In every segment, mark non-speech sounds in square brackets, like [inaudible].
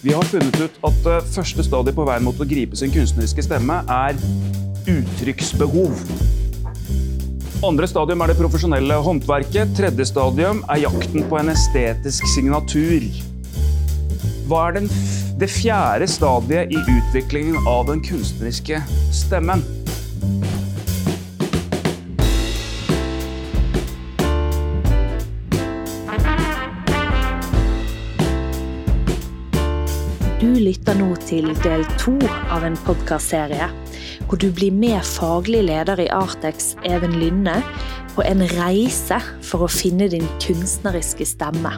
Vi har funnet ut at eh, første stadiet på veien mot å gripe sin kunstneriske stemme er uttrykksbehov. Andre stadium er det profesjonelle håndverket. Tredje stadium er jakten på en estetisk signatur. Hva er det fjerde stadiet i utviklingen av den kunstneriske stemmen? Lytter nå til del to av en podkastserie hvor du blir med faglig leder i Artex, Even Lynne, på en reise for å finne din kunstneriske stemme.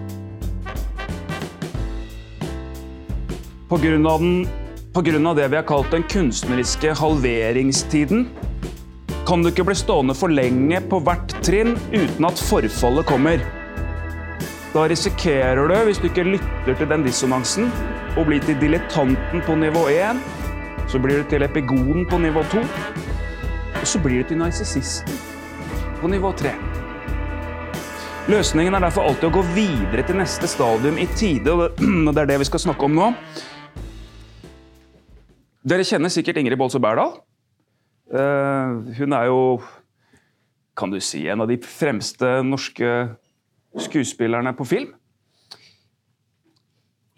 På grunn av, den, på grunn av det vi har kalt den kunstneriske halveringstiden, kan du ikke bli stående for lenge på hvert trinn uten at forfallet kommer. Da risikerer du, hvis du ikke lytter til den dissonansen, å bli til dilettanten på nivå 1, så blir du til epigonen på nivå 2, og så blir du til narsissisten på nivå 3. Løsningen er derfor alltid å gå videre til neste stadium i tide, og det [clears throat] er det vi skal snakke om nå. Dere kjenner sikkert Ingrid Bolse Berdal. Eh, hun er jo, kan du si, en av de fremste norske skuespillerne på film.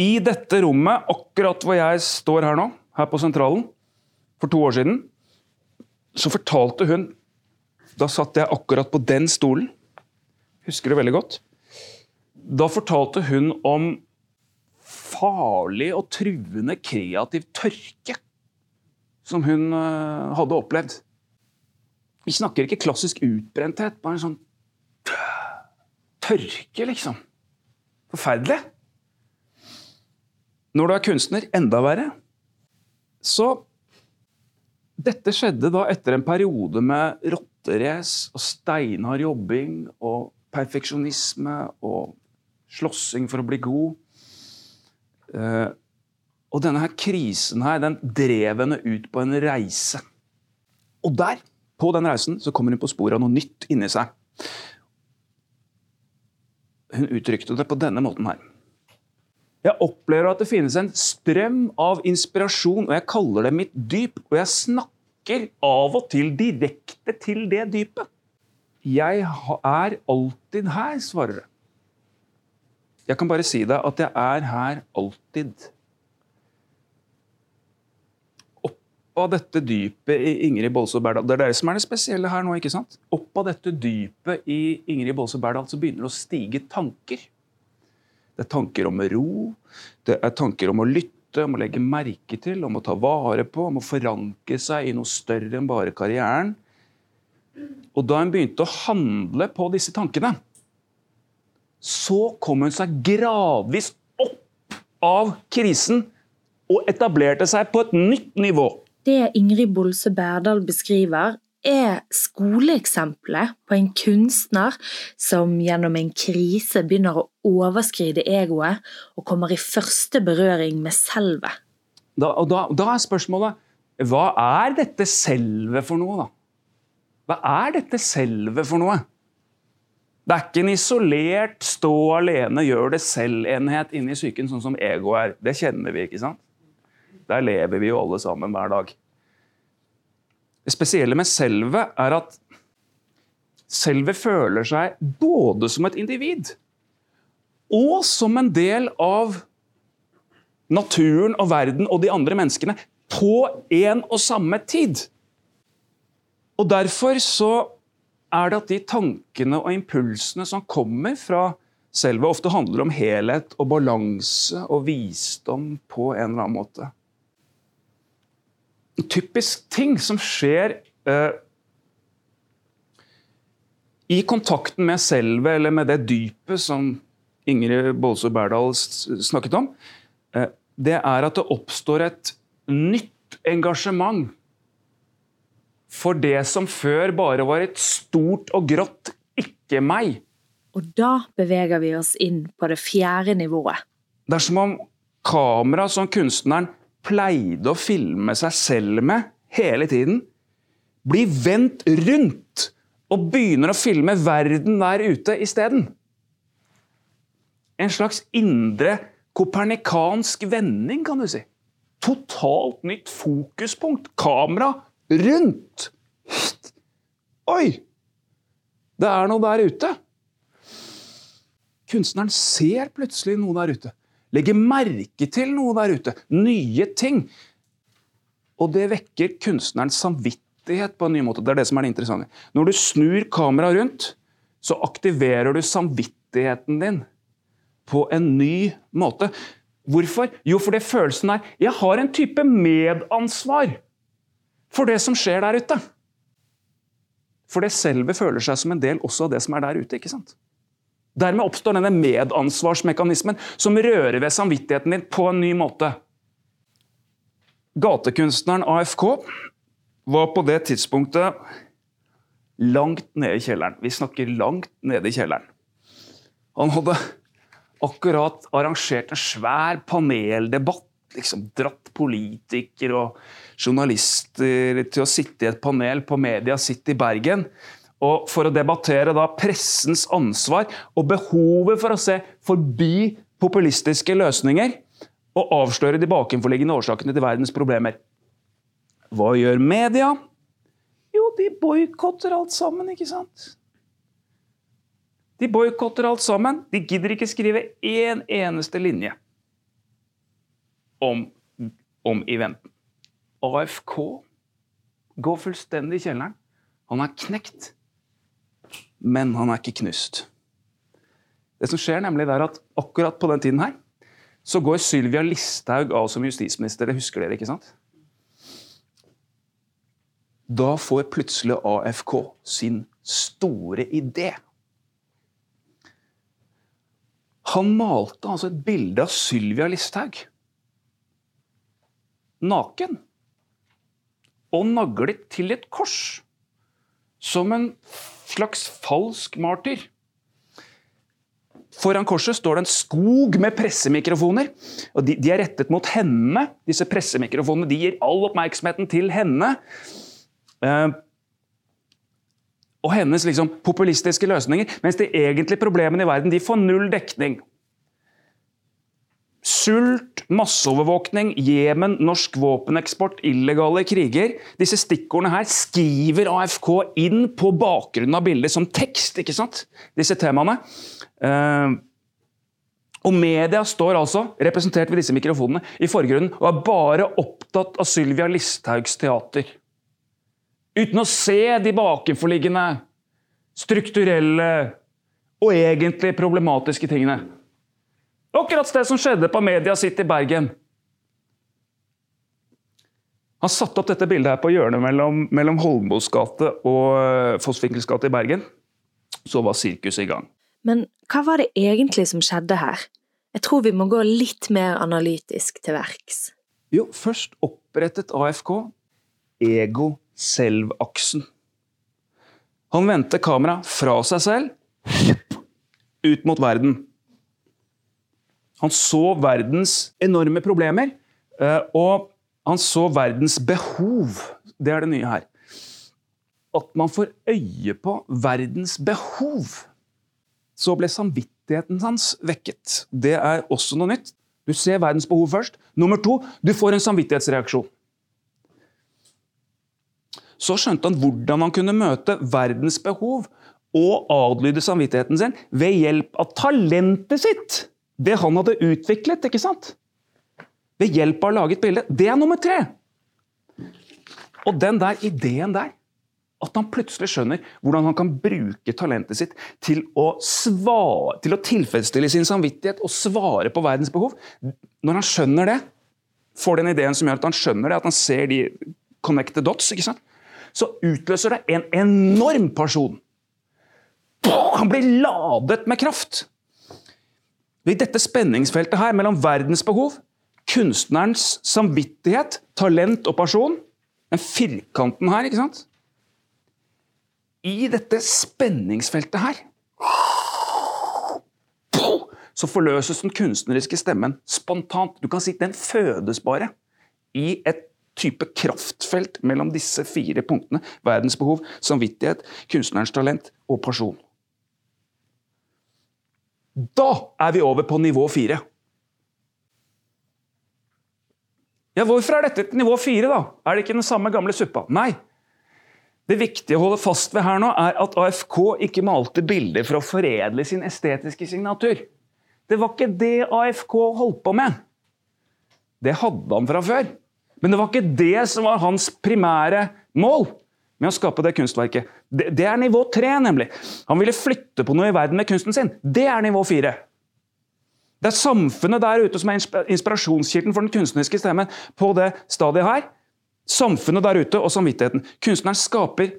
I dette rommet, akkurat hvor jeg står her nå, her på Sentralen, for to år siden, så fortalte hun Da satt jeg akkurat på den stolen. Husker det veldig godt. Da fortalte hun om farlig og truende kreativ tørke som hun uh, hadde opplevd. Vi snakker ikke klassisk utbrenthet, bare en sånn tørke, liksom. Forferdelig. Når du er kunstner, enda verre. Så dette skjedde da etter en periode med rotterace og steinhard jobbing og perfeksjonisme og slåssing for å bli god. Uh, og denne her krisen her, den drev henne ut på en reise. Og der, på den reisen, så kommer hun på sporet av noe nytt inni seg. Hun uttrykte det på denne måten her. Jeg opplever at det finnes en strøm av inspirasjon, og jeg kaller det mitt dyp. Og jeg snakker av og til direkte til det dypet. Jeg er alltid her, svarer det. Jeg kan bare si deg at jeg er her alltid. Opp av dette dypet i Ingrid Bolse Berdal Det er dere som er det spesielle her nå. ikke sant? Opp av dette dypet i Ingrid Bolse Berdal så begynner det å stige tanker. Det er tanker om ro, det er tanker om å lytte, om å legge merke til, om å ta vare på, om å forankre seg i noe større enn bare karrieren. Og da hun begynte å handle på disse tankene, så kom hun seg gradvis opp av krisen og etablerte seg på et nytt nivå. Det Ingrid Bolse Berdal beskriver, er skoleeksempelet på en kunstner som gjennom en krise begynner å overskride egoet og kommer i første berøring med selvet. Da, da, da er spørsmålet hva er dette selvet for noe, da? Hva er dette selvet for noe? Det er ikke en isolert, stå alene, gjør det selv-enhet inni psyken, sånn som ego er. Det kjenner vi, ikke sant? Der lever vi jo alle sammen hver dag. Det spesielle med selvet er at selvet føler seg både som et individ og som en del av naturen og verden og de andre menneskene på en og samme tid. Og Derfor så er det at de tankene og impulsene som kommer fra selvet, ofte handler om helhet og balanse og visdom på en eller annen måte typisk ting som skjer eh, i kontakten med selvet, eller med det dypet som Ingrid Bolsø Berdal snakket om, eh, det er at det oppstår et nytt engasjement for det som før bare var et stort og grått ikke-meg. Og da beveger vi oss inn på det fjerde nivået. Det er som om kameraet som kunstneren pleide å filme seg selv med hele tiden, blir vendt rundt og begynner å filme verden der ute isteden. En slags indre kopernikansk vending, kan du si. Totalt nytt fokuspunkt. Kamera rundt. Oi! Det er noe der ute. Kunstneren ser plutselig noe der ute. Legger merke til noe der ute. Nye ting. Og det vekker kunstnerens samvittighet på en ny måte. Det er det som er det interessante. Når du snur kameraet rundt, så aktiverer du samvittigheten din på en ny måte. Hvorfor? Jo, fordi følelsen er jeg har en type medansvar for det som skjer der ute. For det selve føler seg som en del også av det som er der ute. ikke sant? Dermed oppstår denne medansvarsmekanismen som rører ved samvittigheten din på en ny måte. Gatekunstneren AFK var på det tidspunktet langt nede i kjelleren. Vi snakker langt nede i kjelleren. Han hadde akkurat arrangert en svær paneldebatt. Liksom dratt politikere og journalister til å sitte i et panel på Media City Bergen. Og for å debattere da pressens ansvar og behovet for å se forbi populistiske løsninger og avsløre de bakenforliggende årsakene til verdens problemer. Hva gjør media? Jo, de boikotter alt sammen, ikke sant? De boikotter alt sammen. De gidder ikke skrive én eneste linje om, om eventen. AFK går fullstendig i kjelleren. Han er knekt, men han er ikke knust. Det som skjer nemlig er at Akkurat på den tiden her, så går Sylvia Listhaug av som justisminister. Det husker dere, ikke sant? Da får plutselig AFK sin store idé. Han malte altså et bilde av Sylvia Listhaug. Naken og naglet til et kors. Som en slags falsk martyr. Foran korset står det en skog med pressemikrofoner. og De, de er rettet mot henne. Disse pressemikrofonene de gir all oppmerksomheten til henne. Eh, og hennes liksom, populistiske løsninger. Mens de egentlige problemene i verden de får null dekning. Sult, masseovervåkning, Jemen, norsk våpeneksport, illegale kriger. Disse stikkordene her skriver AFK inn på bakgrunnen av bildet som tekst. ikke sant? Disse temaene. Uh, og media står altså, representert ved disse mikrofonene, i forgrunnen og er bare opptatt av Sylvia Listhaugs teater. Uten å se de bakenforliggende, strukturelle og egentlig problematiske tingene. Akkurat det som skjedde på Media City Bergen. Han satte opp dette bildet her på hjørnet mellom, mellom Holmbos gate og eh, Fossvinkels gate i Bergen. Så var sirkuset i gang. Men hva var det egentlig som skjedde her? Jeg tror vi må gå litt mer analytisk til verks. Jo, først opprettet AFK ego-selv-aksen. Han vendte kameraet fra seg selv ut mot verden. Han så verdens enorme problemer, eh, og han så verdens behov. Det er det nye her. At man får øye på verdens behov. Så ble samvittigheten hans vekket. Det er også noe nytt. Du ser verdens behov først. Nummer to, du får en samvittighetsreaksjon. Så skjønte han hvordan han kunne møte verdens behov og adlyde samvittigheten sin ved hjelp av talentet sitt det han hadde utviklet, ikke sant? ved hjelp av å lage et bilde, det er nummer tre. Og den der ideen der, at han plutselig skjønner hvordan han kan bruke talentet sitt til å, svare, til å tilfredsstille sin samvittighet og svare på verdens behov Når han skjønner det, får den ideen som gjør at han skjønner det, at han ser de connected dots, ikke sant? så utløser det en enorm person. Han blir ladet med kraft. I dette spenningsfeltet her mellom verdens behov, kunstnerens samvittighet, talent og person Den firkanten her, ikke sant? I dette spenningsfeltet her så forløses den kunstneriske stemmen spontant. Du kan si den fødes bare i et type kraftfelt mellom disse fire punktene. Verdens behov, samvittighet, kunstnerens talent og person. Da er vi over på nivå fire. Ja, hvorfor er dette nivå fire, da? Er det ikke den samme gamle suppa? Nei. Det viktige å holde fast ved her nå er at AFK ikke malte bilder for å foredle sin estetiske signatur. Det var ikke det AFK holdt på med. Det hadde han fra før. Men det var ikke det som var hans primære mål med å skape det kunstverket. Det, det er nivå tre, nemlig. Han ville flytte på noe i verden med kunsten sin. Det er nivå fire. Det er samfunnet der ute som er inspirasjonskilden for den kunstneriske stemmen på det stadiet her. Samfunnet der ute og samvittigheten. Kunstneren skaper,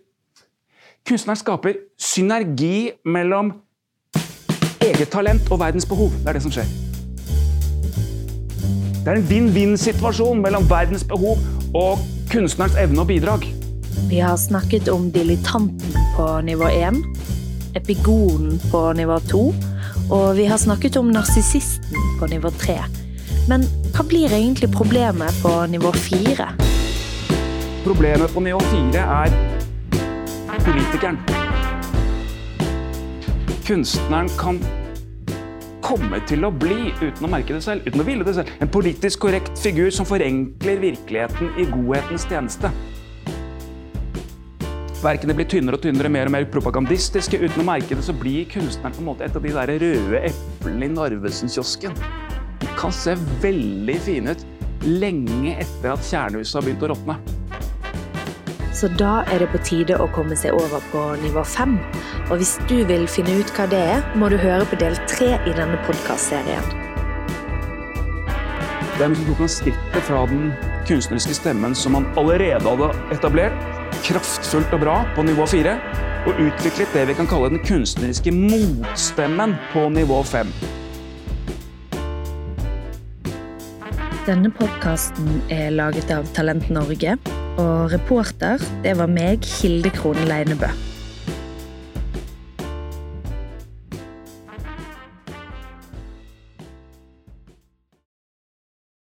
kunstneren skaper synergi mellom eget talent og verdens behov. Det er det som skjer. Det er en vinn-vinn-situasjon mellom verdens behov og kunstnerens evne og bidrag. Vi har snakket om dilettanten på nivå 1, epigonen på nivå 2, og vi har snakket om narsissisten på nivå 3. Men hva blir egentlig problemet på nivå 4? Problemet på nivå 4 er politikeren. Kunstneren kan komme til å bli, uten å merke det selv, uten å ville det selv, en politisk korrekt figur som forenkler virkeligheten i godhetens tjeneste. Verkene blir tynnere og tynnere, mer og mer propagandistiske. Uten å merke det, så blir kunstneren på en måte et av de der røde eplene i Narvesen-kiosken. De kan se veldig fine ut lenge etter at kjernehuset har begynt å råtne. Så da er det på tide å komme seg over på nivå fem. Og hvis du vil finne ut hva det er, må du høre på del tre i denne podkastserien. Hvem som tok han skrittet fra den kunstneriske stemmen som han allerede hadde etablert, kraftfullt og bra på nivå fire, og utviklet det vi kan kalle den kunstneriske motstemmen på nivå fem. Denne podkasten er laget av Talent Norge og reporter, det var meg, Hilde Krohn Leinebø.